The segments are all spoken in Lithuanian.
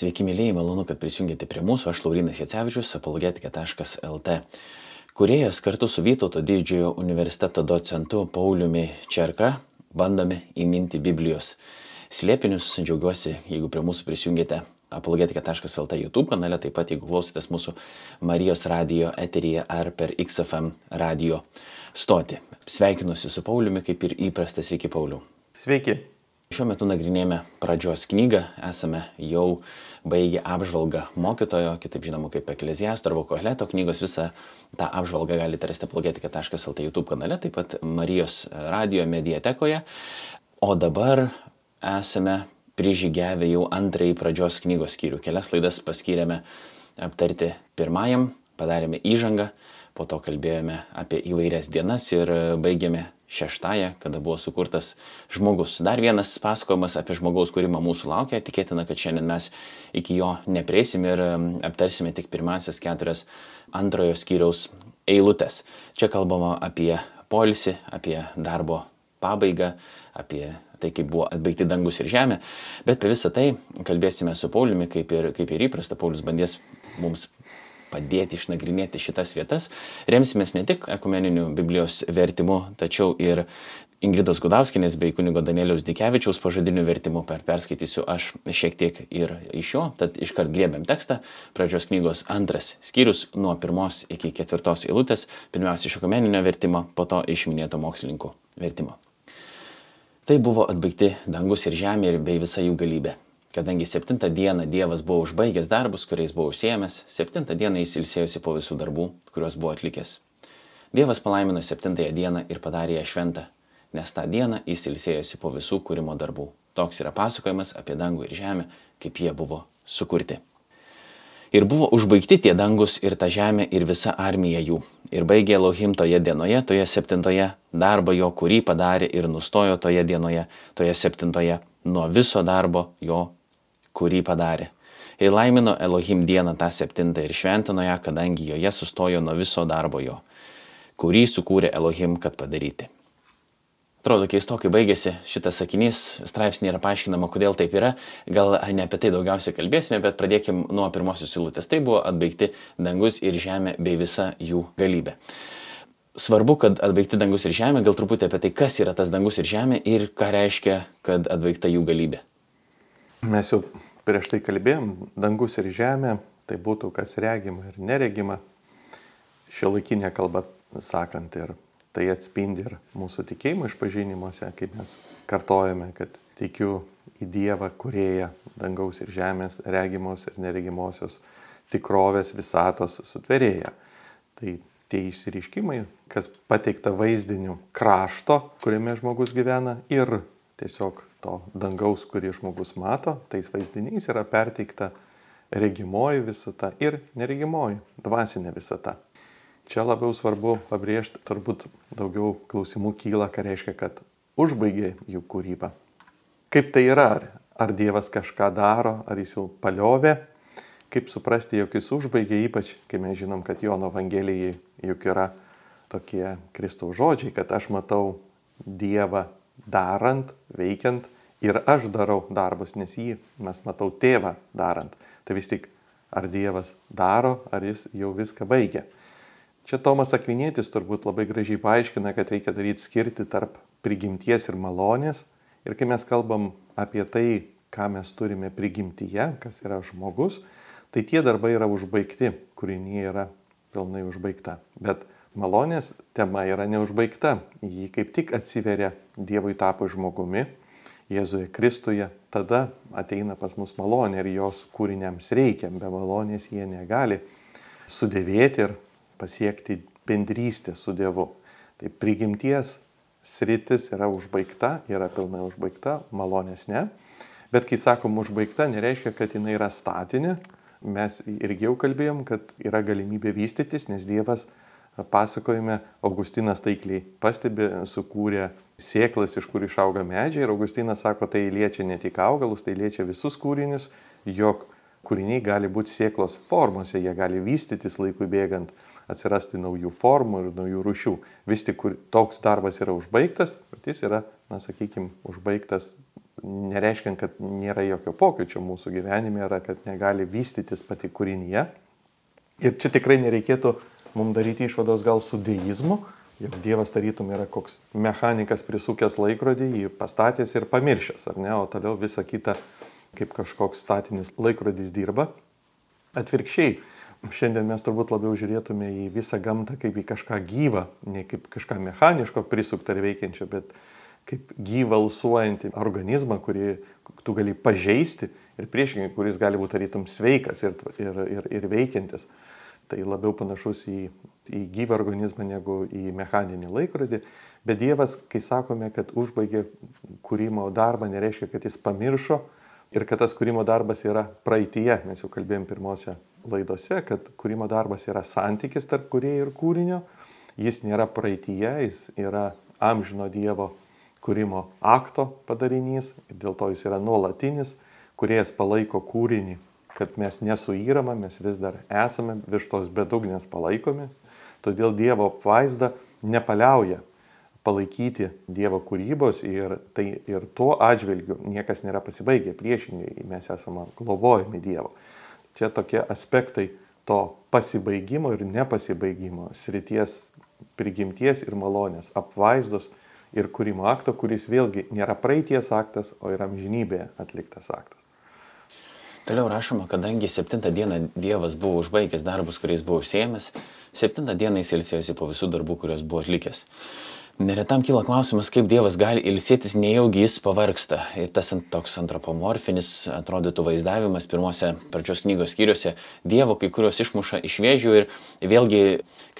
Sveiki, mėlyjei, malonu, kad prisijungėte prie mūsų. Aš Laurinas Jacevičius, apologetika.lt. Kuriejas kartu su Vytauto didžiojo universiteto docentu Pauliumi Čerka bandome įminti Biblijos slėpinius. Džiaugiuosi, jeigu prie mūsų prisijungėte apologetika.lt YouTube kanale, taip pat jeigu klausotės mūsų Marijos radio eteryje ar per XFM radio stotį. Sveikinuosi su Pauliumi, kaip ir įprasta, sveiki Pauliu. Sveiki. Šiuo metu nagrinėjame pradžios knygą, esame jau baigę apžvalgą mokytojo, kitaip žinoma kaip Ekleziasto arba Kohleto knygos, visą tą apžvalgą galite rasti apologetika.lt YouTube kanale, taip pat Marijos radio mediatekoje. O dabar esame prižygiavę jau antrąjį pradžios knygos skyrių. Kelias laidas paskyrėme aptarti pirmajam, padarėme įžangą, po to kalbėjome apie įvairias dienas ir baigėme šeštąją, kada buvo sukurtas žmogus. Dar vienas pasakojimas apie žmogaus kūrimą mūsų laukia. Tikėtina, kad šiandien mes iki jo nepreisim ir aptarsime tik pirmasis keturias antrojo skyriaus eilutės. Čia kalbama apie polisį, apie darbo pabaigą, apie tai, kaip buvo atbaigti dangus ir žemė. Bet apie visą tai kalbėsime su Pauliumi, kaip ir, kaip ir įprasta. Paulius bandės mums padėti išnagrinėti šitas vietas. Remsimės ne tik ekumeniniu Biblijos vertimu, tačiau ir Ingridos Gudauskinės bei kunigo Danieliaus Dikevičiaus pažadinių vertimų per perskaitysiu aš šiek tiek ir iš jo, tad iškart grėbėm tekstą. Pradžios knygos antras skyrius nuo pirmos iki ketvirtos eilutės, pirmiausia iš ekumeninio vertimo, po to iš minėto mokslininkų vertimo. Tai buvo atbaigti dangus ir žemė ir bei visa jų galybė. Kadangi septintą dieną Dievas buvo užbaigęs darbus, kuriais buvo užsiemęs, septintą dieną jis ilsėjosi po visų darbų, kuriuos buvo atlikęs. Dievas palaimino septintąją dieną ir padarė ją šventą, nes tą dieną jis ilsėjosi po visų kūrimo darbų. Toks yra pasakojimas apie dangų ir žemę, kaip jie buvo sukurti. Ir buvo užbaigti tie dangus ir ta žemė ir visa armija jų. Ir baigė Elohim toje dienoje, toje septintoje, darbą jo, kurį padarė ir nustojo toje dienoje, toje septintoje, nuo viso darbo jo kurį padarė. Ir laimino Elohim dieną tą septintą ir šventino ją, kadangi joje sustojo nuo viso darbo jo, kurį sukūrė Elohim, kad padaryti. Atrodo keistokai baigėsi šitas sakinys, straipsnė yra paaiškinama, kodėl taip yra. Gal ne apie tai daugiausiai kalbėsime, bet pradėkim nuo pirmosios silutės. Tai buvo atbaigti dangus ir žemė bei visa jų galybė. Svarbu, kad atbaigti dangus ir žemė, gal truputį apie tai, kas yra tas dangus ir žemė ir ką reiškia, kad atbaigta jų galybė. Mes jau prieš tai kalbėjom, dangus ir žemė, tai būtų kas regima ir neregima, šio laikinė kalba sakant ir tai atspindi ir mūsų tikėjimo išpažinimuose, kaip mes kartojame, kad tikiu į Dievą, kurėją dangaus ir žemės, regimos ir neregimosios tikrovės visatos sutverėja. Tai tie išsiriškimai, kas pateikta vaizdiniu krašto, kuriame žmogus gyvena ir tiesiog to dangaus, kurį žmogus mato, tais vaizdiniais yra perteikta regimoji visata ir neregimoji dvasinė visata. Čia labiau svarbu pabrėžti, turbūt daugiau klausimų kyla, ką reiškia, kad užbaigė jų kūrybą. Kaip tai yra? Ar Dievas kažką daro, ar jis jau paliovė? Kaip suprasti, jog jis užbaigė, ypač kai mes žinom, kad Jono Evangelijai juk yra tokie Kristaus žodžiai, kad aš matau Dievą darant, veikiant ir aš darau darbus, nes jį mes matau tėvą darant. Tai vis tik, ar Dievas daro, ar jis jau viską baigia. Čia Tomas Akvinėtis turbūt labai gražiai paaiškina, kad reikia daryti skirti tarp prigimties ir malonės. Ir kai mes kalbam apie tai, ką mes turime prigimtyje, kas yra žmogus, tai tie darbai yra užbaigti, kūrinė yra pilnai užbaigta. Bet malonės tema yra neužbaigta. Ji kaip tik atsiveria Dievui tapo žmogumi, Jėzuje Kristuje, tada ateina pas mus malonė ir jos kūriniams reikia. Be malonės jie negali sudėvėti ir pasiekti bendrystę su Dievu. Tai prigimties sritis yra užbaigta, yra pilnai užbaigta, malonės ne. Bet kai sakom užbaigta, nereiškia, kad jinai yra statinė. Mes irgi jau kalbėjom, kad yra galimybė vystytis, nes Dievas pasakojime Augustinas taikliai pastebi, sukūrė sėklas, iš kur išauga medžiai ir Augustinas sako, tai liečia ne tik augalus, tai liečia visus kūrinius, jog kūriniai gali būti sėklos formose, jie gali vystytis laikui bėgant, atsirasti naujų formų ir naujų rušių. Vis tik toks darbas yra užbaigtas, bet jis yra, na sakykime, užbaigtas nereiškia, kad nėra jokio pokyčio mūsų gyvenime, yra, kad negali vystytis pati kūrinyje. Ir čia tikrai nereikėtų mums daryti išvados gal su deizmu, jog Dievas tarytum yra koks mechanikas prisukęs laikrodį, jį pastatęs ir pamiršęs, ar ne, o toliau visa kita kaip kažkoks statinis laikrodis dirba. Atvirkščiai, šiandien mes turbūt labiau žiūrėtume į visą gamtą kaip į kažką gyvą, ne kaip kažką mechaniško prisuktą ir veikiančio, bet kaip gyvą alsuojantį organizmą, kurį tu gali pažeisti ir priešingai, kuris gali būti tarytum sveikas ir, ir, ir, ir veikiantis. Tai labiau panašus į, į gyvą organizmą negu į mechaninį laikrodį. Bet Dievas, kai sakome, kad užbaigė kūrimo darbą, nereiškia, kad jis pamiršo ir kad tas kūrimo darbas yra praeitie. Mes jau kalbėjom pirmose laidose, kad kūrimo darbas yra santykis tarp kūrėjo ir kūrinio. Jis nėra praeitie, jis yra amžino Dievo kūrimo akto padarinys ir dėl to jis yra nuolatinis, kuriejas palaiko kūrinį, kad mes nesuyyrama, mes vis dar esame virš tos bedugnės palaikomi. Todėl Dievo apvaizda nepaliauja palaikyti Dievo kūrybos ir, tai, ir tuo atžvilgiu niekas nėra pasibaigę, priešingai mes esame globojami Dievo. Čia tokie aspektai to pasibaigimo ir nepasibaigimo, srities prigimties ir malonės, apvaizdos ir kūrimo akto, kuris vėlgi nėra praeities aktas, o yra amžinybėje atliktas aktas. Toliau rašoma, kadangi septintą dieną Dievas buvo užbaigęs darbus, kuriais buvo užsiemęs, septintą dieną jis ilsėjosi po visų darbų, kuriuos buvo atlikęs. Neretam kyla klausimas, kaip Dievas gali ilsėtis, nejaugi jis pavarksta. Ir tas toks antropomorfinis atrodytų vaizdavimas pirmose pradžios knygos skyriuose Dievo kai kurios išmuša iš vėžių ir vėlgi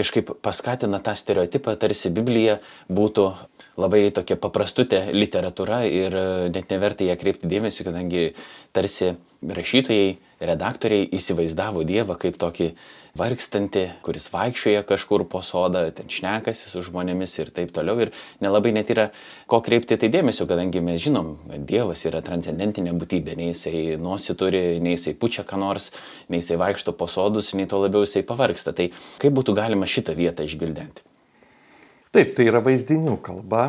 kažkaip paskatina tą stereotipą, tarsi Biblija būtų labai tokia paprastutė literatūra ir net neverta ją kreipti dėmesį, kadangi tarsi rašytojai, redaktoriai įsivaizdavo Dievą kaip tokį vargstantį, kuris vaikščioja kažkur po sodą, ten šnekasi su žmonėmis ir taip toliau. Ir nelabai net yra ko kreipti tai dėmesio, kadangi mes žinom, Dievas yra transcendentinė būtybė, nei jisai nosi turi, nei jisai pučia ką nors, nei jisai vaikšto po sodus, nei to labiau jisai pavargsta. Tai kaip būtų galima šitą vietą išgildenti? Taip, tai yra vaizdinių kalba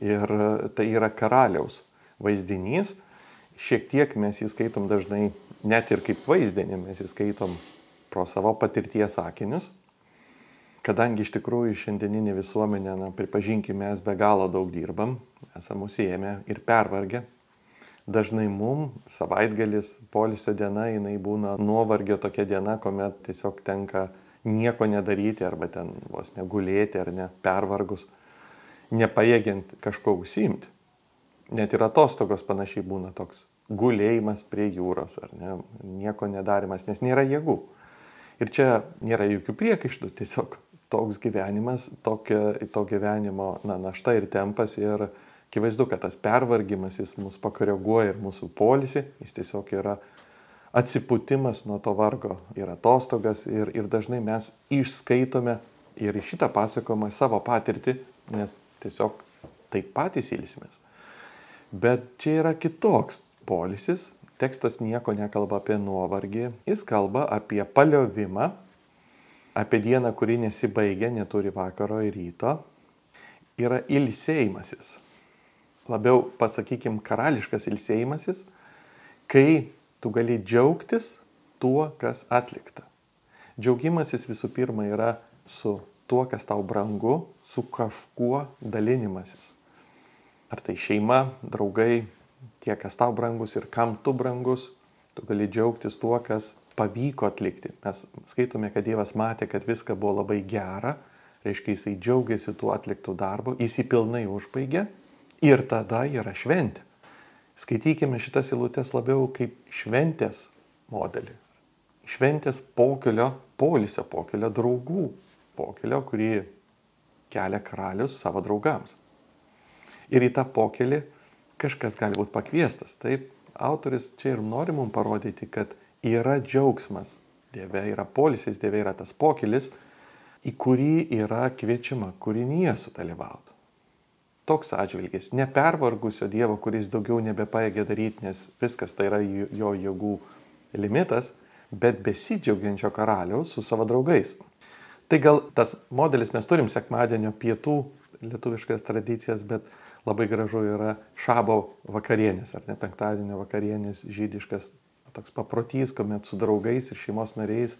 ir tai yra karaliaus vaizdinys. Šiek tiek mes jį skaitom dažnai net ir kaip vaizdinį, mes jį skaitom pro savo patirties sakinius, kadangi iš tikrųjų šiandieninė visuomenė, na, pripažinkime, mes be galo daug dirbam, esame užsiemę ir pervargę. Dažnai mum savaitgalis, polisio diena, jinai būna nuovargio tokia diena, kuomet tiesiog tenka nieko nedaryti arba ten vos negulėti ar ne pervargus, nepajėgiant kažko užsiimti. Net ir atostogos panašiai būna toks gulėjimas prie jūros ar ne, nieko nedarimas, nes nėra jėgų. Ir čia nėra jokių priekaištų, tiesiog toks gyvenimas, tokia, to gyvenimo na, našta ir tempas ir akivaizdu, kad tas pervargimas jis mus pakoreguoja ir mūsų polisį, jis tiesiog yra atsipūtimas nuo to vargo ir atostogas ir, ir dažnai mes išskaitome ir į šitą pasakojimą savo patirtį, nes tiesiog taip patys ilsimės. Bet čia yra kitoks polisis, tekstas nieko nekalba apie nuovargį, jis kalba apie paliovimą, apie dieną, kuri nesibaigia, neturi vakaro ir ryto, yra ilsėjimasis. Labiau pasakykim, karališkas ilsėjimasis, kai tu gali džiaugtis tuo, kas atlikta. Džiaugimasis visų pirma yra su tuo, kas tau brangu, su kažkuo dalinimasis. Ar tai šeima, draugai, tie, kas tau brangus ir kam tu brangus, tu gali džiaugtis tuo, kas pavyko atlikti. Mes skaitome, kad Dievas matė, kad viską buvo labai gera, reiškia jisai džiaugiasi tuo atliktų darbu, jis jį pilnai užbaigė ir tada yra šventė. Skaitykime šitas eilutes labiau kaip šventės modelį. Šventės pokelio, polisio pokelio draugų pokelio, kurį kelia karalius savo draugams. Ir į tą pokelį kažkas gali būti pakviestas. Taip, autoris čia ir nori mums parodyti, kad yra džiaugsmas. Dieve yra polisis, Dieve yra tas pokylis, į kurį yra kviečiama kūrinyje sudalyvauti. Toks atžvilgis, nepervargusio Dievo, kuris daugiau nebepaėgė daryti, nes viskas tai yra jo jėgų limitas, bet besidžiaugiančio karaliaus su savo draugais. Tai gal tas modelis mes turim sekmadienio pietų lietuviškas tradicijas, bet labai gražu yra šabo vakarienės, ar ne penktadienio vakarienės žydiškas toks paprotys, kuomet su draugais ir šeimos nariais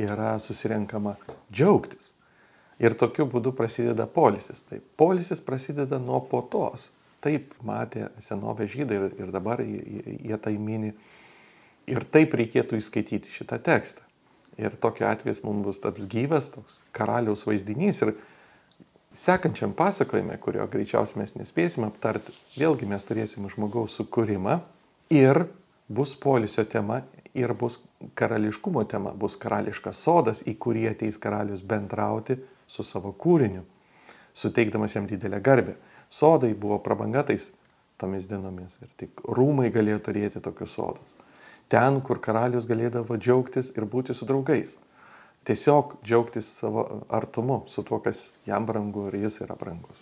yra susirenkama džiaugtis. Ir tokiu būdu prasideda polisis. Tai polisis prasideda nuo potos. Taip matė senovė žydai ir, ir dabar jie, jie tai mini. Ir taip reikėtų įskaityti šitą tekstą. Ir tokiu atveju mums bus taps gyvas toks karaliaus vaizdinys. Ir sekančiam pasakojime, kurio greičiausiai mes nespėsime aptarti, vėlgi mes turėsim žmogaus sukūrimą ir bus polisio tema ir bus karališkumo tema, bus karališkas sodas, į kurį ateis karalius bendrauti su savo kūriniu, suteikdamas jam didelę garbę. Sodai buvo prabangatais tomis dienomis ir tik rūmai galėjo turėti tokius sodus. Ten, kur karalius galėdavo džiaugtis ir būti su draugais. Tiesiog džiaugtis savo artumu, su tuo, kas jam brangu ir jis yra brangus.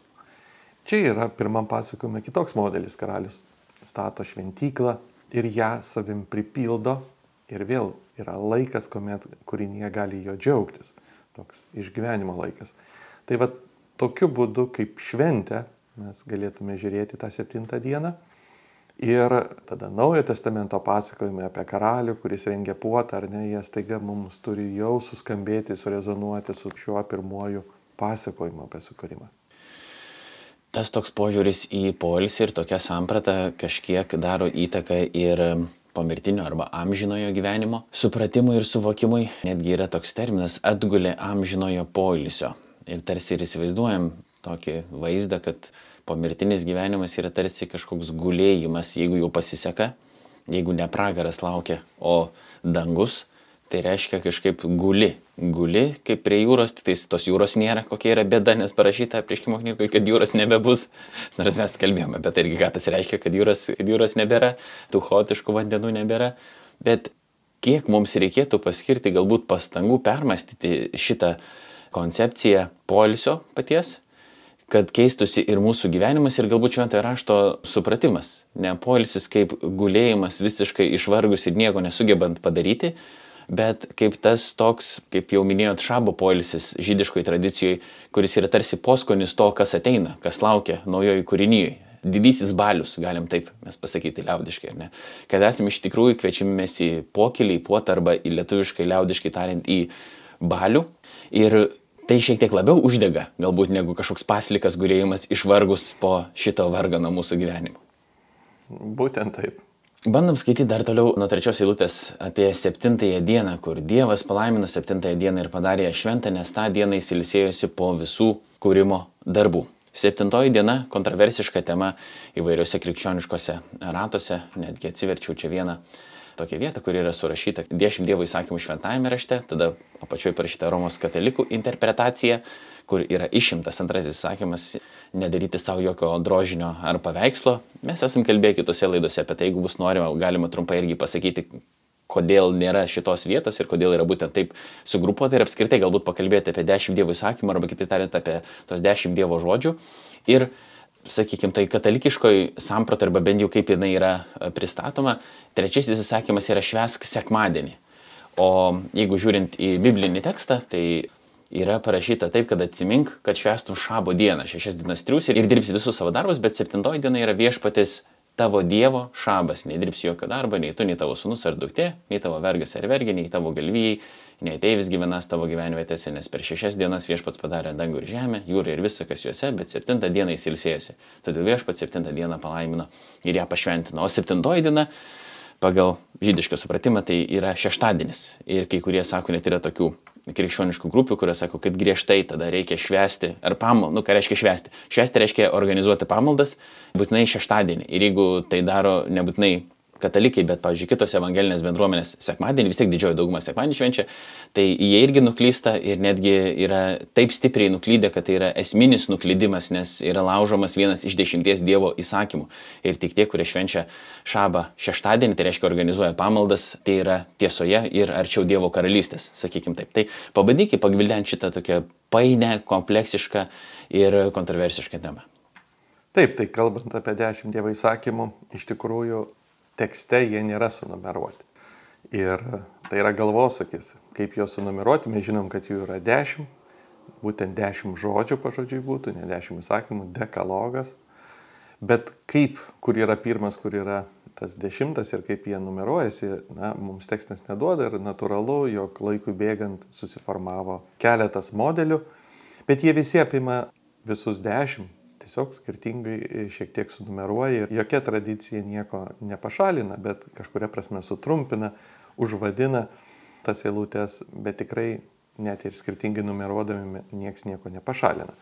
Čia yra pirmam pasakojime kitoks modelis. Karalius stato šventyklą ir ją savim pripildo ir vėl yra laikas, kuomet kūrinėje gali jo džiaugtis. Toks išgyvenimo laikas. Tai va tokiu būdu kaip šventę mes galėtume žiūrėti tą septintą dieną. Ir tada Naujojo testamento pasakojimai apie karalių, kuris rengia puotą, ar ne, jie staiga mums turi jau suskambėti, surezonuoti su šiuo pirmoju pasakojimu apie sukūrimą. Tas toks požiūris į poilsį ir tokia samprata kažkiek daro įtaką ir pomirtinio arba amžinojo gyvenimo supratimui ir suvokimui. Netgi yra toks terminas atgulė amžinojo poilsio. Ir tarsi ir įsivaizduojam tokį vaizdą, kad pomirtinis gyvenimas yra tarsi kažkoks gulėjimas, jeigu jau pasiseka, jeigu ne pragaras laukia, o dangus, tai reiškia kažkaip guli. Guli kaip prie jūros, tai tos jūros nėra, kokia yra bėda, nes parašyta prieškimo knygoje, kad jūros nebebus. Nors mes kalbėjome apie tai irgi, ką tas reiškia, kad jūros, kad jūros nebėra, tų chaotiškų vandenų nebėra. Bet kiek mums reikėtų paskirti galbūt pastangų permastyti šitą koncepciją polisio paties, kad keistusi ir mūsų gyvenimas ir galbūt šventojo rašto supratimas. Ne poilsis kaip gulėjimas visiškai išvargus ir nieko nesugebant padaryti, bet kaip tas toks, kaip jau minėjot, šabo poilsis žydiškoje tradicijoje, kuris yra tarsi poskonis to, kas ateina, kas laukia naujoji kūrinyje. Didysis balius, galim taip mes pasakyti liaudiškai, ne? Kad esame iš tikrųjų kviečiami mes į pokylį, į puotą arba į lietuviškai liaudiškai tariant į balių. Ir tai šiek tiek labiau uždega, galbūt negu kažkoks paslikas gurėjimas išvargus po šito vargano mūsų gyvenimo. Būtent taip. Bandom skaityti dar toliau nuo trečios eilutės apie septintąją dieną, kur Dievas palaimino septintąją dieną ir padarė ją šventą, nes tą dieną įsilsėjusi po visų kūrimo darbų. Septintoji diena - kontroversiška tema įvairiuose krikščioniškose ratuose, netgi atsiverčiau čia vieną tokią vietą, kur yra surašyta 10 Dievo įsakymų šventajame rašte, tada apačioje parašyta Romos katalikų interpretacija, kur yra išimtas antrasis įsakymas nedaryti savo jokio drožinio ar paveikslo. Mes esam kalbėję kitose laidose apie tai, jeigu bus norima, galima trumpai irgi pasakyti, kodėl nėra šitos vietos ir kodėl yra būtent taip sugrupuota ir apskritai galbūt pakalbėti apie dešimt Dievo įsakymų arba kitaip tariant apie tos dešimt Dievo žodžių. Ir sakykime, tai katalikiškoji samprata arba bent jau kaip jinai yra e, pristatoma, trečiasis įsakymas yra švesk sekmadienį. O jeigu žiūrint į biblinį tekstą, tai yra parašyta taip, kad atsimink, kad švestum šabo dieną, šešias dienas trius ir dirbsi visus savo darbus, bet septintoji diena yra viešpatis tavo Dievo šabas, nedirbsi jokio darbo, nei tu, nei tavo sunus ar duktė, nei tavo vergas ar vergė, nei tavo galvijai, nei ateivis gyvenas tavo gyvenvietėse, nes per šešias dienas viešpats padarė dangų ir žemę, jūrą ir visą, kas juose, bet septintą dieną jis ilsėjosi. Todėl viešpats septintą dieną palaimino ir ją pašventino. O septintoji diena pagal žydišką supratimą tai yra šeštadienis. Ir kai kurie sako, net yra tokių krikščioniškų grupių, kurios sako, kad griežtai tada reikia švesti, ar pamaldą, nu ką reiškia švesti. Švesti reiškia organizuoti pamaldas, būtinai šeštadienį. Ir jeigu tai daro nebūtinai katalikai, bet, pavyzdžiui, kitos evangelinės bendruomenės sekmadienį, vis tiek didžioji dauguma sekmadienį švenčia, tai jie irgi nuklysta ir netgi yra taip stipriai nuklydę, kad tai yra esminis nuklydimas, nes yra laužomas vienas iš dešimties Dievo įsakymų. Ir tik tie, kurie švenčia šabą šeštadienį, tai reiškia organizuoja pamaldas, tai yra tiesoje ir arčiau Dievo karalystės, sakykim taip. Tai pabandykite pagvildenti šitą tokią painę, kompleksišką ir kontroversišką temą. Taip, tai kalbant apie dešimt Dievo įsakymų, iš tikrųjų tekste jie nėra sunumeruoti. Ir tai yra galvosakis, kaip juos sunumeruoti, mes žinom, kad jų yra dešimt, būtent dešimt žodžių pažodžiui būtų, ne dešimt įsakymų, dekalogas. Bet kaip, kur yra pirmas, kur yra tas dešimtas ir kaip jie numeruojasi, na, mums tekstas neduoda ir natūralu, jog laikui bėgant susiformavo keletas modelių, bet jie visi apima visus dešimt, tiesiog skirtingai šiek tiek sunumeruoja ir jokia tradicija nieko nepašalina, bet kažkuria prasme sutrumpina, užvadina tas eilutes, bet tikrai net ir skirtingai numeruodami nieks nieko nepašalina.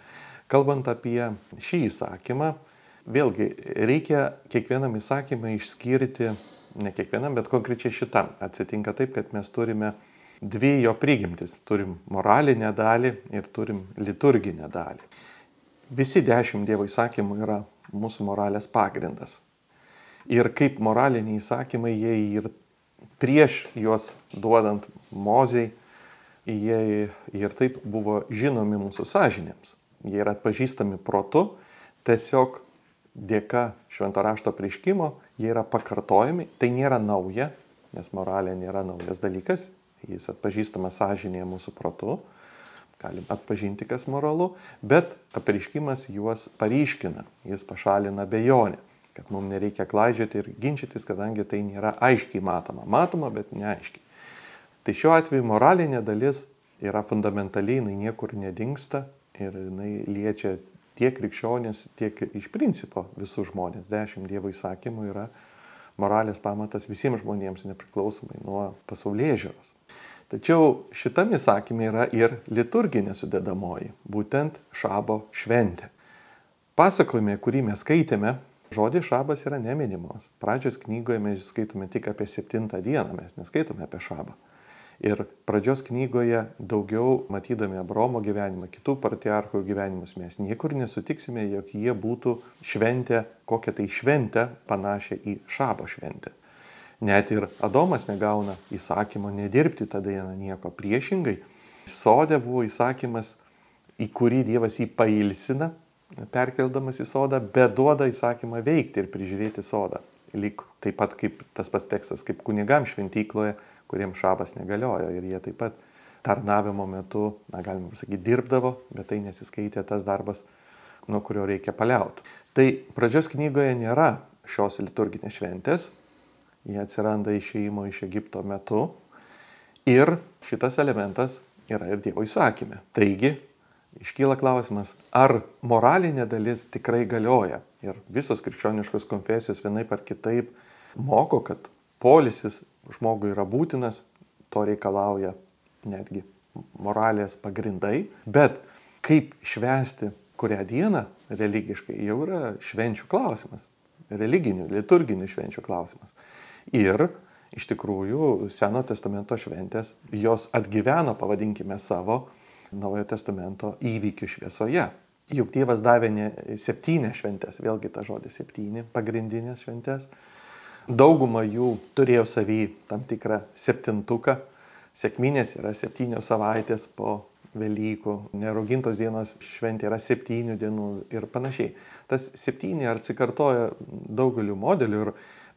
Kalbant apie šį įsakymą, vėlgi reikia kiekvienam įsakymą išskirti, ne kiekvienam, bet konkrečiai šitam. Atsitinka taip, kad mes turime dvi jo prigimtis. Turim moralinę dalį ir turim liturginę dalį. Visi dešimt Dievo įsakymų yra mūsų moralės pagrindas. Ir kaip moraliniai įsakymai, jie ir prieš juos duodant moziai, jie ir taip buvo žinomi mūsų sąžinėms. Jie yra atpažįstami protu, tiesiog dėka švento rašto prieškimo jie yra pakartojami. Tai nėra nauja, nes moralė nėra naujas dalykas, jis atpažįstamas sąžinėje mūsų protu, galim atpažinti, kas moralu, bet apriškimas juos paryškina, jis pašalina bejonę kad mums nereikia klaidžioti ir ginčytis, kadangi tai nėra aiškiai matoma. Matoma, bet neaiškiai. Tai šiuo atveju moralinė dalis yra fundamentaliai, jinai niekur nedingsta ir jinai liečia tiek krikščionės, tiek iš principo visus žmonės. Dešimt Dievo įsakymų yra moralės pamatas visiems žmonėms, nepriklausomai nuo pasaulyje žiūros. Tačiau šitam įsakymė yra ir liturginė sudėdamoji, būtent šabo šventė. Pasakojime, kurį mes skaitėme, žodis šabas yra neminimos. Pradžios knygoje mes skaitome tik apie septintą dieną, mes neskaitome apie šabą. Ir pradžios knygoje daugiau matydami Abromo gyvenimą, kitų patriarchų gyvenimus, mes niekur nesutiksime, jog jie būtų šventę, kokią tai šventę panašią į šabo šventę. Net ir Adomas negauna įsakymo nedirbti tą dieną nieko priešingai. Sode buvo įsakymas, į kurį Dievas jį pailsina, perkeldamas į sodą, bet duoda įsakymą veikti ir prižiūrėti sodą. Lyg taip pat kaip tas pats tekstas, kaip kunigam šventykloje kuriems šabas negaliojo ir jie taip pat tarnavimo metu, na galima sakyti, dirbdavo, bet tai nesiskaitė tas darbas, nuo kurio reikia paliauti. Tai pradžios knygoje nėra šios liturginės šventės, jie atsiranda išėjimo iš Egipto metu ir šitas elementas yra ir Dievo įsakymė. Taigi, iškyla klausimas, ar moralinė dalis tikrai galioja. Ir visos krikščioniškos konfesijos vienaip ar kitaip moko, kad polisis žmogui yra būtinas, to reikalauja netgi moralės pagrindai, bet kaip švęsti kurią dieną religiškai jau yra švenčių klausimas, religinių, liturginių švenčių klausimas. Ir iš tikrųjų Seno testamento šventės, jos atgyveno, pavadinkime, savo Naujojo testamento įvykių šviesoje. Juk Dievas davė ne septynės šventės, vėlgi ta žodis septyni, pagrindinės šventės, Dauguma jų turėjo savį tam tikrą septintuką. Sėkminės yra septynios savaitės po Velykų, nerogintos dienos šventė yra septynių dienų ir panašiai. Tas septyni atsikartoja daugeliu modelių ir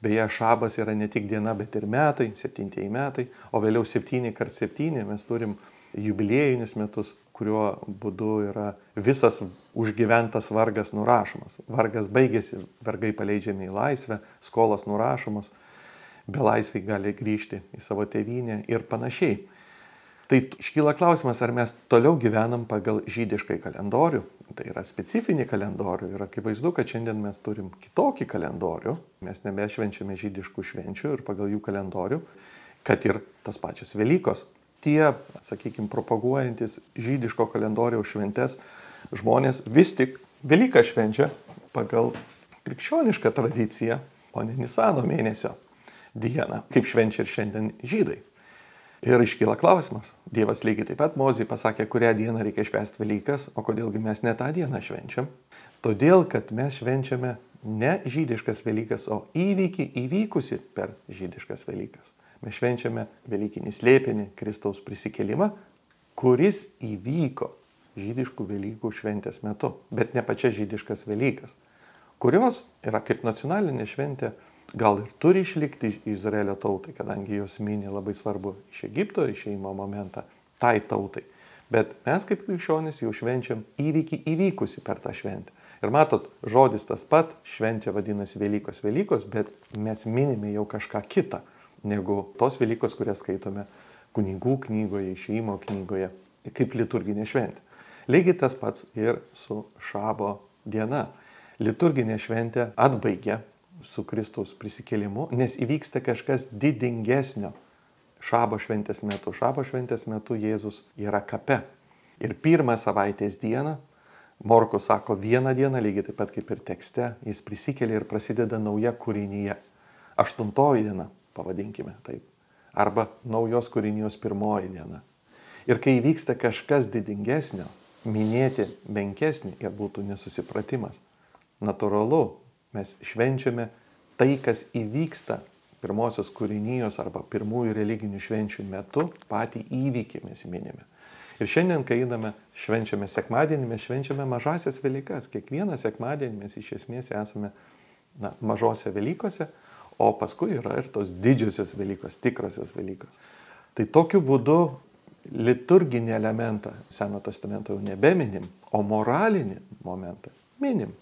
beje šabas yra ne tik diena, bet ir metai, septintieji metai, o vėliau septyni kart septyni mes turim jubiliejinius metus, kuriuo būdu yra visas užgyventas vargas nurašomas. Vargas baigėsi, vargai paleidžiami į laisvę, skolos nurašomos, belaisviai gali grįžti į savo tėvynę ir panašiai. Tai iškyla klausimas, ar mes toliau gyvenam pagal žydiškai kalendorių, tai yra specifinį kalendorių ir akivaizdu, kad šiandien mes turim kitokį kalendorių, mes nebešvenčiame žydiškų švenčių ir pagal jų kalendorių, kad ir tas pačias Velykos. Tie, sakykime, propaguojantis žydiško kalendoriaus šventes žmonės vis tik Velyką švenčia pagal krikščionišką tradiciją, o ne Nisano mėnesio dieną, kaip švenčia ir šiandien žydai. Ir iškyla klausimas. Dievas lygiai taip pat Mozijai pasakė, kurią dieną reikia švęsti Velykas, o kodėlgi mes ne tą dieną švenčiam. Todėl, kad mes švenčiame ne žydiškas Velykas, o įvykį įvykusi per žydiškas Velykas mes švenčiame Velykinį slėpinį, Kristaus prisikelimą, kuris įvyko žydiškų Velykų šventės metu, bet ne pačia žydiškas Velykas, kurios yra kaip nacionalinė šventė, gal ir turi išlikti Izraelio tautai, kadangi jos mini labai svarbu iš Egipto išeimo momentą tai tautai. Bet mes kaip krikščionys jau švenčiam įvykį įvykusi per tą šventę. Ir matot, žodis tas pat, šventė vadinasi Velykos Velykos, bet mes minime jau kažką kitą negu tos Velykos, kurias skaitome kunigų knygoje, išeimo knygoje, kaip liturginė šventė. Lygiai tas pats ir su šabo diena. Liturginė šventė atbaigia su Kristaus prisikėlimu, nes įvyksta kažkas didingesnio. Šabo šventės metu. Šabo šventės metu Jėzus yra kape. Ir pirmą savaitės dieną Morkus sako vieną dieną, lygiai taip pat kaip ir tekste, jis prisikelia ir prasideda nauja kūrinyje. Aštuntoji diena, pavadinkime taip. Arba naujos kūrinijos pirmoji diena. Ir kai vyksta kažkas didingesnio, minėti menkesnį ir būtų nesusipratimas. Natūralu, mes švenčiame tai, kas įvyksta pirmosios kūrinijos arba pirmųjų religinių švenčių metu, patį įvykį mes minime. Ir šiandien, kai einame, švenčiame sekmadienį, mes švenčiame mažasias Velykas. Kiekvieną sekmadienį mes iš esmės esame na, mažose Velykose, o paskui yra ir tos didžiosios Velykos, tikrosios Velykos. Tai tokiu būdu liturginį elementą Seno testamento jau nebeminim, o moralinį momentą minim.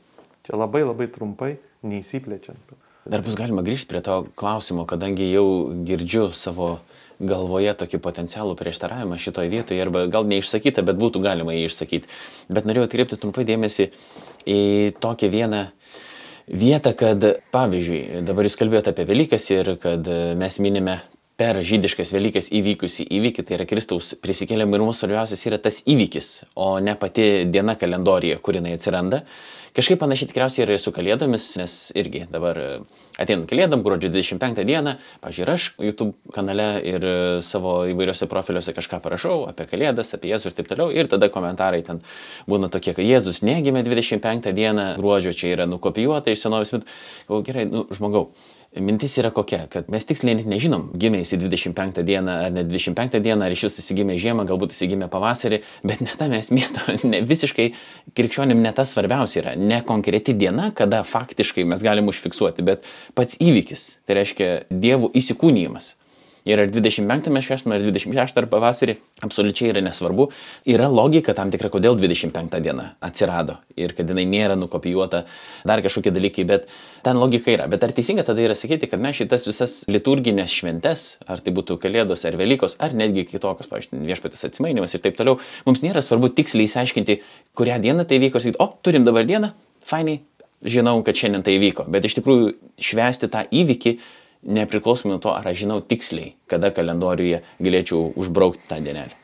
Čia labai labai trumpai, neįsiplečiant. Dar bus galima grįžti prie to klausimo, kadangi jau girdžiu savo galvoje tokį potencialų prieštaravimą šitoje vietoje, arba gal neišsakytą, bet būtų galima jį išsakyti. Bet norėjau atkreipti trumpai dėmesį į tokią vieną vietą, kad pavyzdžiui, dabar jūs kalbėjote apie Velykas ir kad mes minime per žydiškas Velykas įvykusi įvykį, tai yra Kristaus prisikėlimą ir mūsų svarbiausias yra tas įvykis, o ne pati diena kalendorija, kur jinai atsiranda. Kažkaip panašiai tikriausiai yra ir su kalėdomis, nes irgi dabar e, ateinant kalėdam, gruodžio 25 dieną, pažiūrėjau, aš YouTube kanale ir e, savo įvairiuose profiliuose kažką parašau apie kalėdas, apie Jėzų ir taip toliau, ir tada komentarai ten būna tokie, kad Jėzus negimė 25 dieną gruodžio, čia yra nukopijuota iš senovės mitų. Gerai, nu, žmogau mintis yra kokia, kad mes tiksliai net nežinom, gimė jis 25 dieną ar ne 25 dieną, ar iš vis įsigimė žiemą, galbūt įsigimė pavasarį, bet ne tam esmė, ne, visiškai krikščionim ne tas svarbiausia yra, ne konkreti diena, kada faktiškai mes galim užfiksuoti, bet pats įvykis, tai reiškia dievų įsikūnyjimas. Ir ar 25 švęstume, ar 26 ar pavasarį, absoliučiai yra nesvarbu. Yra logika tam tikra, kodėl 25 diena atsirado ir kad jinai nėra nukopijuota dar kažkokie dalykai, bet ten logika yra. Bet ar teisinga tada yra sakyti, kad mes šitas visas liturginės šventes, ar tai būtų Kalėdos, ar Velykos, ar netgi kitokios, pavyzdžiui, viešpatės atsimainimas ir taip toliau, mums nėra svarbu tiksliai įsiaiškinti, kurią dieną tai vyko ir sakyti, o, turim dabar dieną, fainai, žinau, kad šiandien tai vyko. Bet iš tikrųjų švęsti tą įvykį nepriklausomai nuo to, ar aš žinau tiksliai, kada kalendoriuje galėčiau užbraukti tą dienelę.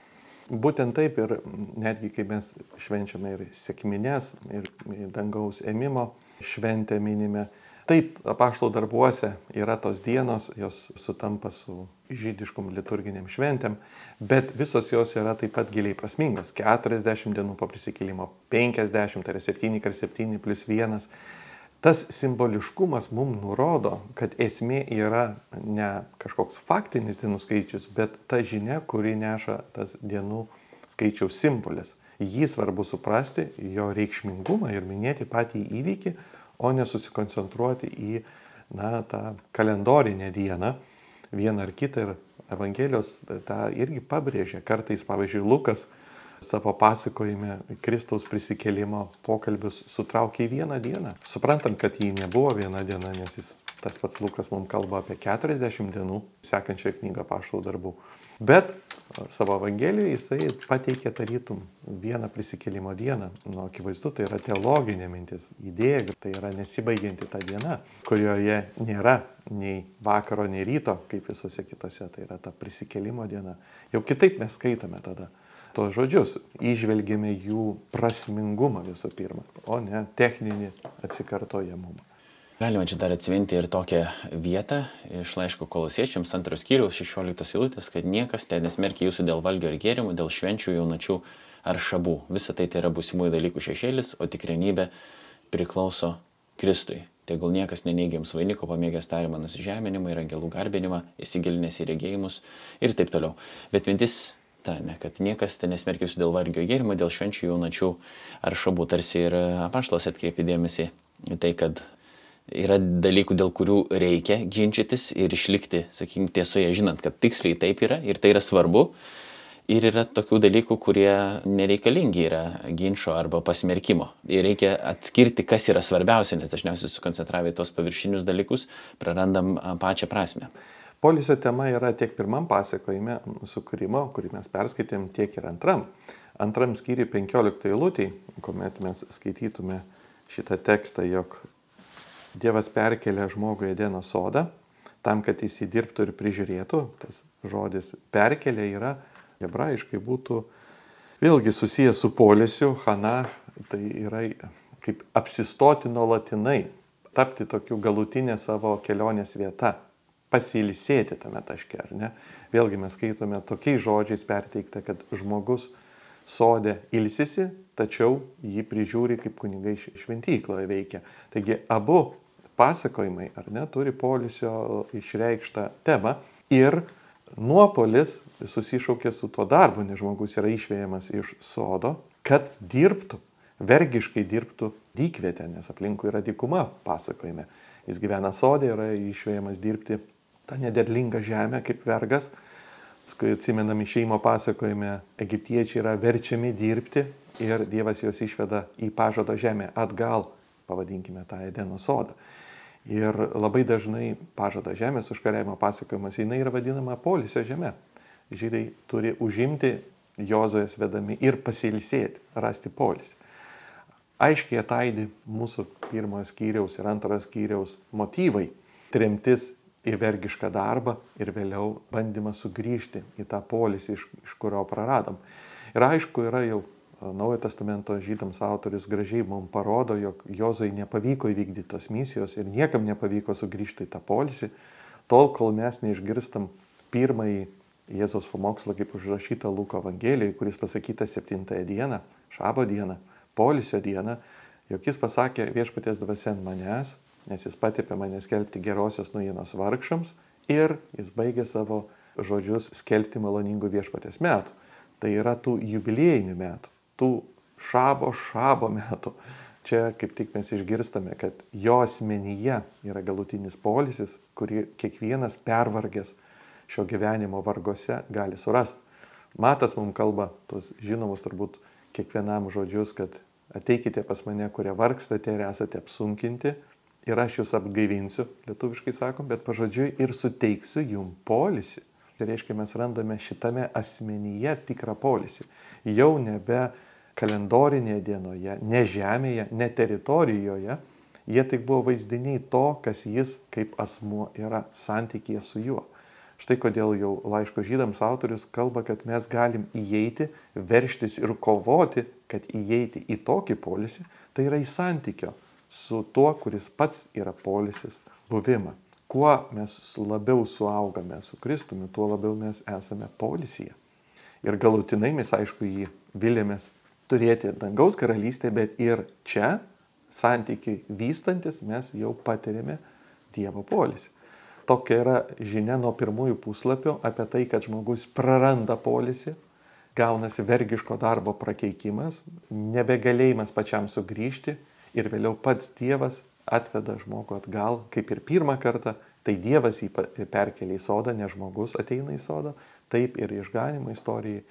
Būtent taip ir netgi kai mes švenčiame ir sėkminės, ir dangaus ėmimo šventę minime, taip apaštalų darbuose yra tos dienos, jos sutampa su žydiškom liturginiam šventėm, bet visos jos yra taip pat giliai prasmingos. 40 dienų po prisikėlimo, 50, tai yra 7 kart 7 plus 1 tas simboliškumas mums nurodo, kad esmė yra ne kažkoks faktinis dienų skaičius, bet ta žinia, kuri neša tas dienų skaičiaus simbolis. Jį svarbu suprasti, jo reikšmingumą ir minėti patį įvykį, o nesusikoncentruoti į na, tą kalendorinę dieną, vieną ar kitą. Ir Evangelijos tą irgi pabrėžia. Kartais, pavyzdžiui, Lukas savo pasakojime Kristaus prisikėlimo pokalbius sutraukė į vieną dieną. Suprantant, kad jį nebuvo viena diena, nes jis, tas pats Lukas mums kalba apie 40 dienų sekančią knygą paštų darbų. Bet savo Evangelijoje jisai pateikė tarytum vieną prisikėlimo dieną. Nu, akivaizdu, tai yra teologinė mintis, idėja, tai yra nesibaigianti ta diena, kurioje nėra nei vakaro, nei ryto, kaip visose kitose, tai yra ta prisikėlimo diena. Jau kitaip mes skaitome tada tos žodžius, išvelgėme jų prasmingumą visų pirma, o ne techninį atsikartojamumą. Galima čia dar atsiminti ir tokią vietą iš laiško kolosiečiams antros skyriaus 16 eilutės, kad niekas ten nesmerkia jūsų dėl valgio ir gėrimų, dėl švenčių, jaunačių ar šabų. Visa tai tai yra būsimųjų dalykų šešėlis, o tikrenybė priklauso Kristui. Tegul niekas neneigia jums vainiko, pamėgęs tarimą nusižeminimą ir angelų garbinimą, įsigilinęs į regėjimus ir taip toliau. Bet mintis ta, ne, kad niekas ten nesmerkia jūsų dėl vargio gėrimo, dėl švenčių jaunačių ar šabų. Tarsi ir apaštalas atkreipė dėmesį į tai, kad yra dalykų, dėl kurių reikia ginčytis ir išlikti, sakykime, tiesoje, žinant, kad tiksliai taip yra ir tai yra svarbu. ir yra tokių dalykų, kurie nereikalingi yra ginčio arba pasmerkimo. Ir reikia atskirti, kas yra svarbiausia, nes dažniausiai sukoncentravę į tos paviršinius dalykus prarandam pačią prasme. Polisio tema yra tiek pirmam pasakojime sukūrimo, kurį mes perskaitėm, tiek ir antram. Antram skyriui 15 eilutėj, kuomet mes skaitytume šitą tekstą, jog Dievas perkelė žmogų į Edeno sodą, tam, kad jis įdirbtų ir prižiūrėtų. Tas žodis perkelė yra hebrajiškai būtų vėlgi susijęs su polisiu, hana, tai yra kaip apsistoti nuolatinai, tapti tokiu galutinė savo kelionės vieta, pasilsėti tame taške, ar ne? Vėlgi mes skaitome tokiais žodžiais perteikta, kad žmogus sodė ilsisi, tačiau jį prižiūri kaip kunigai šventykloje veikia. Taigi abu pasakojimai, ar ne, turi polisio išreikštą temą ir nuopolis susišaukė su tuo darbu, nes žmogus yra išvėjamas iš sodo, kad dirbtų, vergiškai dirbtų dykvietę, nes aplinkui yra dykuma, pasakojime. Jis gyvena sodė, yra išvėjamas dirbti tą nederlingą žemę kaip vergas. Paskui atsimenam išeimo pasakojime, egiptiečiai yra verčiami dirbti ir Dievas juos išveda į pažado žemę atgal, pavadinkime tą Edeno sodą. Ir labai dažnai pažado žemės užkariavimo pasakojimas, jinai yra vadinama polisio žemė. Žydai turi užimti Jozojas vedami ir pasilsėti, rasti polisį. Aiškiai ataidi mūsų pirmojo skyriaus ir antrojo skyriaus motyvai - tremtis į vergišką darbą ir vėliau bandymas sugrįžti į tą polisį, iš, iš kurio praradom. Ir aišku, yra jau Naujojo testamento žydams autorius gražiai mums parodo, jog Jozai nepavyko įvykdyti tos misijos ir niekam nepavyko sugrįžti į tą polisį, tol kol mes neišgirstam pirmąjį Jėzaus pamokslą, kaip užrašyta Luko Evangelijoje, kuris pasakytas septintąją dieną, šabo dieną, polisio dieną, jog jis pasakė viešpaties dvasia ant manęs, nes jis patėpė mane skelbti gerosios naujienos vargšams ir jis baigė savo žodžius skelbti maloningų viešpatės metų. Tai yra tų jubiliejinių metų tų šabo šabo metų. Čia kaip tik mes išgirstame, kad jo asmenyje yra galutinis polisis, kurį kiekvienas pervargęs šio gyvenimo vargose gali surasti. Matas mums kalba tuos žinomus turbūt kiekvienam žodžius, kad ateikite pas mane, kurie vargstate ir esate apsunkinti ir aš jūs apgaivinsiu, lietuviškai sakom, bet pažodžiui ir suteiksiu jum polisį. Tai reiškia, mes randame šitame asmenyje tikrą polisį. Jau nebe kalendorinėje dienoje, ne žemėje, ne teritorijoje, jie tik buvo vaizdiniai to, kas jis kaip asmuo yra santykėje su juo. Štai kodėl jau laiško žydams autorius kalba, kad mes galim įeiti, verštis ir kovoti, kad įeiti į tokį polisį, tai yra į santykio su tuo, kuris pats yra polisis buvimą. Kuo mes labiau suaugame su Kristumi, tuo labiau mes esame polisyje. Ir galutinai mes, aišku, jį vilėmės turėti dangaus karalystę, bet ir čia santykiai vystantis mes jau patirėme Dievo polisį. Tokia yra žinia nuo pirmųjų puslapių apie tai, kad žmogus praranda polisį, gaunasi vergiško darbo prakeikimas, nebegalėjimas pačiam sugrįžti ir vėliau pats Dievas atveda žmogų atgal, kaip ir pirmą kartą, tai Dievas jį perkelia į sodą, ne žmogus ateina į sodą, taip ir išganimo istorijai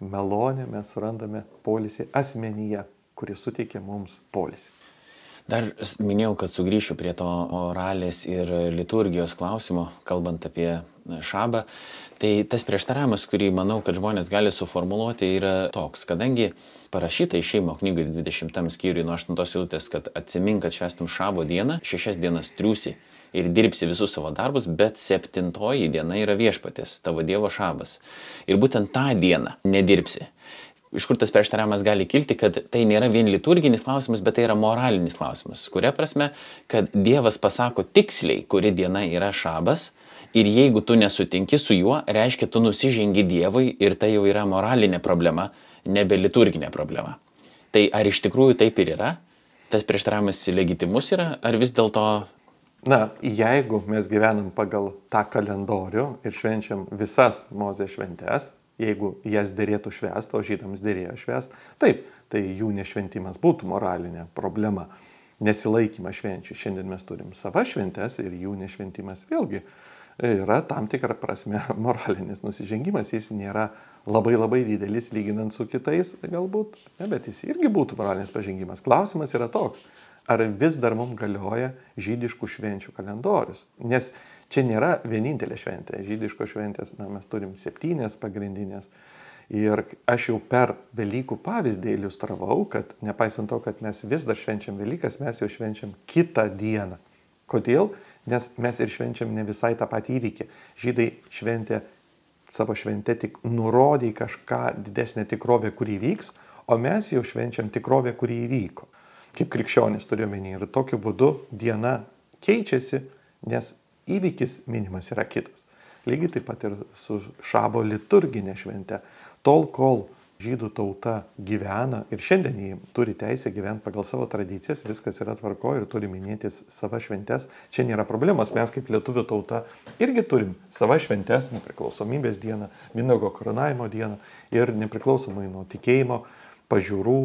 malonę mes surandame polisį asmenyje, kuris suteikia mums polisį. Dar minėjau, kad sugrįšiu prie to oralės ir liturgijos klausimo, kalbant apie šabą. Tai tas prieštaravimas, kurį manau, kad žmonės gali suformuoluoti, yra toks, kadangi parašyta išeimo knygai 20 skyriui nuo 8 eilutės, kad atsimink, kad švestum šabo dieną, šešias dienas triusi ir dirbsi visus savo darbus, bet septintoji diena yra viešpatės, tavo Dievo šabas. Ir būtent tą dieną nedirbsi. Iš kur tas prieštaravimas gali kilti, kad tai nėra vien liturginis klausimas, bet tai yra moralinis klausimas. Kuria prasme, kad Dievas pasako tiksliai, kuri diena yra šabas ir jeigu tu nesutinki su juo, reiškia, tu nusižengi Dievui ir tai jau yra moralinė problema, nebe liturginė problema. Tai ar iš tikrųjų taip ir yra? Tas prieštaravimas legitimus yra, ar vis dėlto Na, jeigu mes gyvenam pagal tą kalendorių ir švenčiam visas mozės šventes, jeigu jas dėrėtų švęsti, o žydams dėrėjo švęsti, taip, tai jų nešventimas būtų moralinė problema. Nesilaikymas švenčių. Šiandien mes turim savas šventes ir jų nešventimas vėlgi yra tam tikra prasme moralinis nusižengimas, jis nėra labai labai didelis lyginant su kitais galbūt, ne, bet jis irgi būtų moralinis pažengimas. Klausimas yra toks, ar vis dar mums galioja žydiškų švenčių kalendorius. Nes čia nėra vienintelė šventė. Žydiško šventės, na, mes turim septynės pagrindinės. Ir aš jau per Velykų pavyzdį iliustravau, kad nepaisant to, kad mes vis dar švenčiam Velykas, mes jau švenčiam kitą dieną. Kodėl? Nes mes ir švenčiam ne visai tą patį įvykį. Žydai šventė savo šventę tik nurodė kažką didesnę tikrovę, kuri vyks, o mes jau švenčiam tikrovę, kuri įvyko kaip krikščionis turiu menį. Ir tokiu būdu diena keičiasi, nes įvykis minimas yra kitas. Lygiai taip pat ir su šabo liturginė švente. Tol, kol žydų tauta gyvena ir šiandien jį turi teisę gyventi pagal savo tradicijas, viskas yra tvarko ir turi minėtis savo šventes, čia nėra problemos. Mes kaip lietuvių tauta irgi turim savo šventes, nepriklausomybės dieną, Mindago koronavimo dieną ir nepriklausomai nuo tikėjimo, pažiūrų,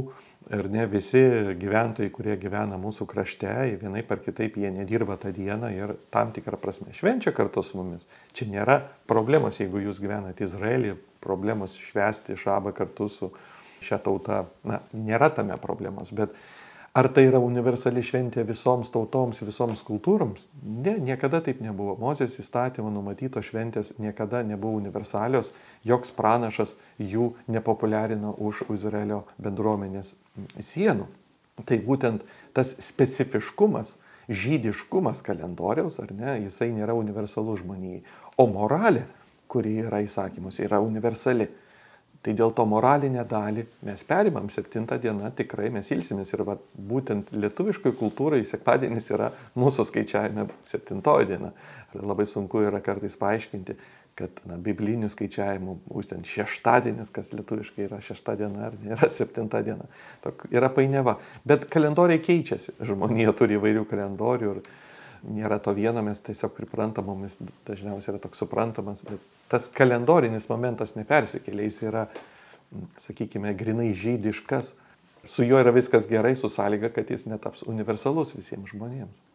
Ir ne visi gyventojai, kurie gyvena mūsų krašte, vienai par kitaip jie nedirba tą dieną ir tam tikrą prasme švenčia kartu su mumis. Čia nėra problemos, jeigu jūs gyvenate Izraelį, problemos švesti šabą kartu su šią tautą. Na, nėra tame problemos, bet Ar tai yra universali šventė visoms tautoms, visoms kultūroms? Ne, niekada taip nebuvo. Mozės įstatymo numatytos šventės niekada nebuvo universalios, joks pranašas jų nepopuliarino už Izraelio bendruomenės sienų. Tai būtent tas specifiškumas, žydiškumas kalendoriaus, ar ne, jisai nėra universalus žmonijai. O moralė, kuri yra įsakymuose, yra universali. Tai dėl to moralinę dalį mes perimam septintą dieną, tikrai mes ilsimės ir va, būtent lietuviškai kultūrai sekmadienis yra mūsų skaičiavime septintoji diena. Ir labai sunku yra kartais paaiškinti, kad na, biblinių skaičiavimų būtent šeštadienis, kas lietuviškai yra šešta diena ar nėra septinta diena. Tok yra painiava. Bet kalendoriai keičiasi. Žmonija turi įvairių kalendorių. Ir, nėra to vieno, mes tiesiog priprantam, mums dažniausiai yra toks suprantamas, bet tas kalendorinis momentas nepersikėlė, jis yra, sakykime, grinai žydiškas, su juo yra viskas gerai, su sąlyga, kad jis netaps universalus visiems žmonėms.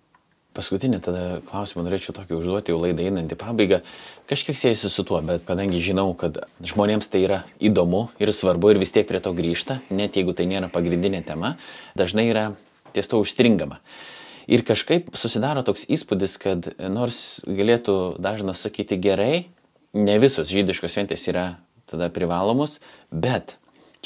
Paskutinį tada klausimą norėčiau tokį užduoti, jau laidą einant į pabaigą. Kažkiek siejasi su tuo, bet kadangi žinau, kad žmonėms tai yra įdomu ir svarbu ir vis tiek prie to grįžta, net jeigu tai nėra pagrindinė tema, dažnai yra ties to užstringama. Ir kažkaip susidaro toks įspūdis, kad nors galėtų dažnas sakyti gerai, ne visos žydiškos šventės yra tada privalomos, bet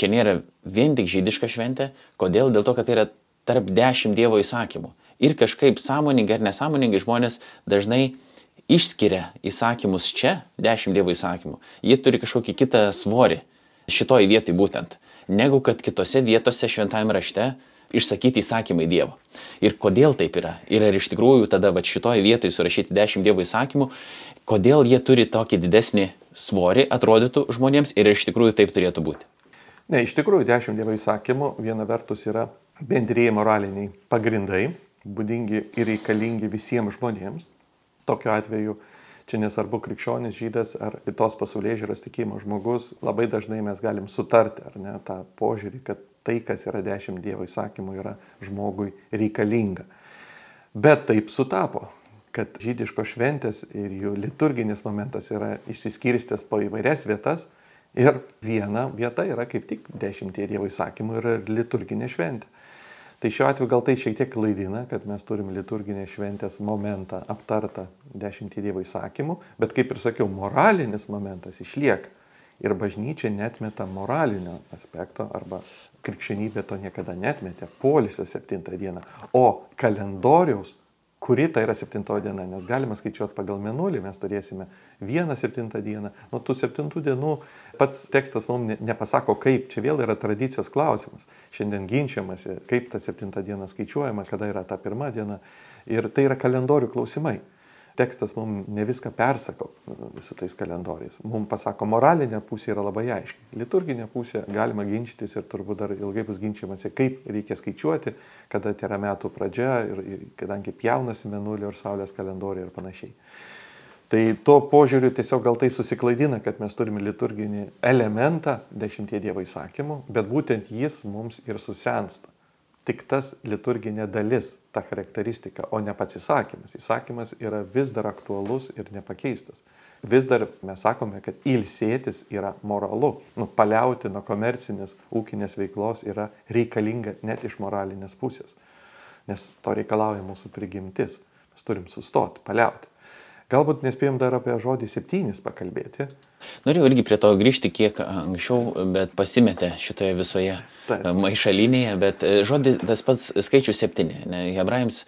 čia nėra vien tik žydiška šventė. Kodėl? Dėl to, kad tai yra tarp dešimt Dievo įsakymų. Ir kažkaip sąmoningai ar nesąmoningai žmonės dažnai išskiria įsakymus čia, dešimt Dievo įsakymų. Jie turi kažkokį kitą svorį šitoj vietai būtent, negu kad kitose vietose šventajame rašte išsakyti įsakymai Dievo. Ir kodėl taip yra? Ir ar iš tikrųjų tada va šitoje vietoje surašyti dešimt Dievo įsakymų, kodėl jie turi tokį didesnį svorį, atrodytų žmonėms ir iš tikrųjų taip turėtų būti? Ne, iš tikrųjų dešimt Dievo įsakymų viena vertus yra bendrėjai moraliniai pagrindai, būdingi ir reikalingi visiems žmonėms. Tokiu atveju čia nesvarbu krikščionis, žydas ar kitos pasaulyje žiūros tikėjimo žmogus, labai dažnai mes galim sutarti, ar ne, tą požiūrį, kad tai, kas yra dešimt Dievo įsakymų, yra žmogui reikalinga. Bet taip sutapo, kad žydiškos šventės ir jų liturginis momentas yra išsiskirstęs po įvairias vietas ir viena vieta yra kaip tik dešimtie Dievo įsakymų ir liturginė šventė. Tai šiuo atveju gal tai šiek tiek klaidina, kad mes turim liturginės šventės momentą aptartą dešimtį Dievo įsakymų, bet kaip ir sakiau, moralinis momentas išlieka. Ir bažnyčia netmeta moralinio aspekto, arba krikščionybė to niekada netmetė, polisio septintą dieną. O kalendoriaus, kuri tai yra septintoji diena, nes galima skaičiuoti pagal menulį, mes turėsime vieną septintą dieną. Nuo tų septintų dienų pats tekstas mums nepasako, kaip, čia vėl yra tradicijos klausimas. Šiandien ginčiamasi, kaip ta septinta diena skaičiuojama, kada yra ta pirma diena. Ir tai yra kalendorių klausimai tekstas mums ne viską persako su tais kalendoriais. Mums pasako, moralinė pusė yra labai aiški. Liturginė pusė galima ginčytis ir turbūt dar ilgai bus ginčiamasi, kaip reikia skaičiuoti, kada tai yra metų pradžia ir, ir kadangi pjaunasi menulio ir saulės kalendoriai ir panašiai. Tai tuo požiūriu tiesiog gal tai susiklaidina, kad mes turime liturginį elementą dešimtie Dievo įsakymų, bet būtent jis mums ir susensta. Tik tas liturginė dalis, ta charakteristika, o ne pats įsakymas. Įsakymas yra vis dar aktualus ir nepakeistas. Vis dar mes sakome, kad ilsėtis yra moralu. Nu, paliauti nuo komercinės ūkinės veiklos yra reikalinga net iš moralinės pusės. Nes to reikalauja mūsų prigimtis. Mes turim sustoti, paliauti. Galbūt nespėjom dar apie žodį septynis pakalbėti. Norėjau irgi prie to grįžti kiek anksčiau, bet pasimetė šitoje visoje Taip. maišalinėje, bet e, žodis tas pats skaičius septyni. Hebrajams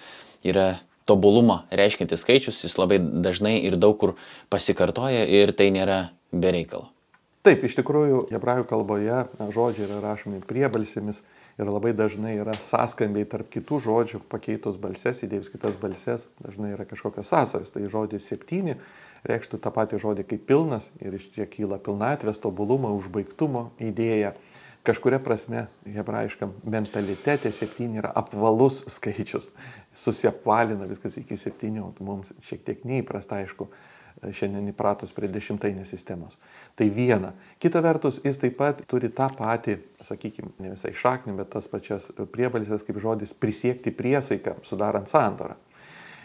yra tobulumą reiškintis skaičius, jis labai dažnai ir daug kur pasikartoja ir tai nėra bereikalo. Taip, iš tikrųjų, hebrajų kalboje žodžiai yra rašomi priebalsėmis ir labai dažnai yra sąskambiai tarp kitų žodžių, pakeitus balses, įdėjus kitas balses, dažnai yra kažkokios sąsajos. Tai žodis septyni reikštų tą patį žodį kaip pilnas ir iš čia kyla pilnatvės, tobulumo, užbaigtumo idėja. Kažkuria prasme, hebrajiškam mentalitete septyni yra apvalus skaičius, susiapvalina viskas iki septynių, mums šiek tiek neįprasta, aišku, šiandien įpratus prie dešimtainės sistemos. Tai viena. Kita vertus, jis taip pat turi tą patį, sakykime, ne visai šaknį, bet tas pačias priebalsės kaip žodis prisiekti priesaiką, sudarant sandorą.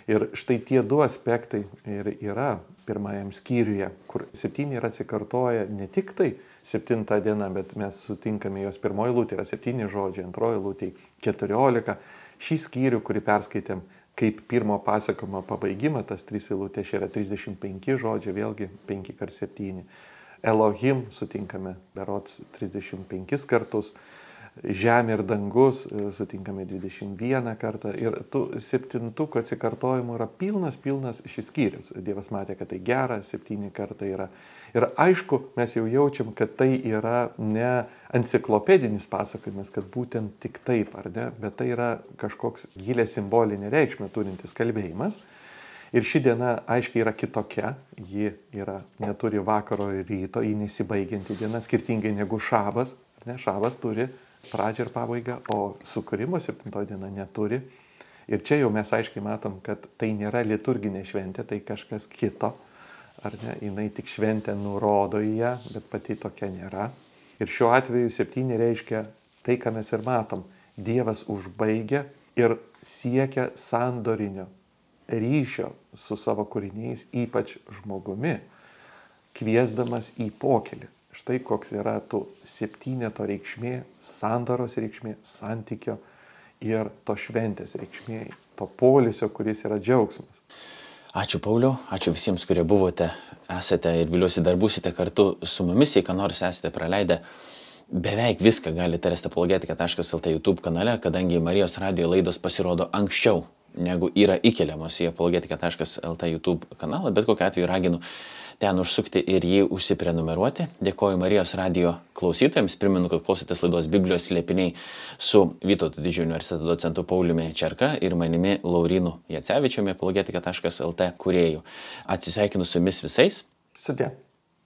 Ir štai tie du aspektai ir yra pirmajam skyriuje, kur septyni yra atsikartoja ne tik tai septintą dieną, bet mes sutinkame jos pirmoji lūtė yra septyni žodžiai, antroji lūtė keturiolika. Šį skyrių, kurį perskaitėm, kaip pirmo pasakojimo pabaigimą, tas trys eilutės yra 35 žodžiai, vėlgi 5 kart 7. Elohim sutinkame berots 35 kartus, žemė ir dangus e, sutinkame 21 kartą ir tų septintukų atsikartojimų yra pilnas, pilnas šis skyrius. Dievas matė, kad tai gera, septyni kartai yra. Ir aišku, mes jau jaučiam, kad tai yra ne enciklopedinis pasakojimas, kad būtent tik taip, ar ne, bet tai yra kažkoks gilė simbolinė reikšmė turintis kalbėjimas. Ir ši diena aiškiai yra kitokia, ji yra, neturi vakaro ir ryto, ji nesibaigianti diena, skirtingai negu šabas. Ne, šabas turi pradžią ir pabaigą, o sukūrimo septintoji diena neturi. Ir čia jau mes aiškiai matom, kad tai nėra liturginė šventė, tai kažkas kito. Ar ne, jinai tik šventė nurodo į ją, bet pati tokia nėra. Ir šiuo atveju septyni reiškia tai, ką mes ir matom. Dievas užbaigia ir siekia sandorinio ryšio su savo kūriniais, ypač žmogumi, kviesdamas į pokelį. Štai koks yra tų septyneto reikšmė, sandaros reikšmė, santykio ir to šventės reikšmė, to polisio, kuris yra džiaugsmas. Ačiū Pauliu, ačiū visiems, kurie buvote, esate ir viliuosi dar būsite kartu su mumis, jei ką nors esate praleidę. Beveik viską galite rasti apologetika.lt YouTube kanale, kadangi Marijos radio laidos pasirodo anksčiau negu yra įkeliamos į apologetika.lt YouTube kanalą, bet kokiu atveju raginu ten užsukti ir jį užsiprenumeruoti. Dėkoju Marijos radio klausytojams, primenu, kad klausotės laidos Biblijos slėpiniai su Vytauto didžiojo universiteto docentu Pauliumi Čerka ir manimi Laurinu Jacevičiumi, apologetika.lt kuriejų. Atsisveikinu su jumis visais. Sudė.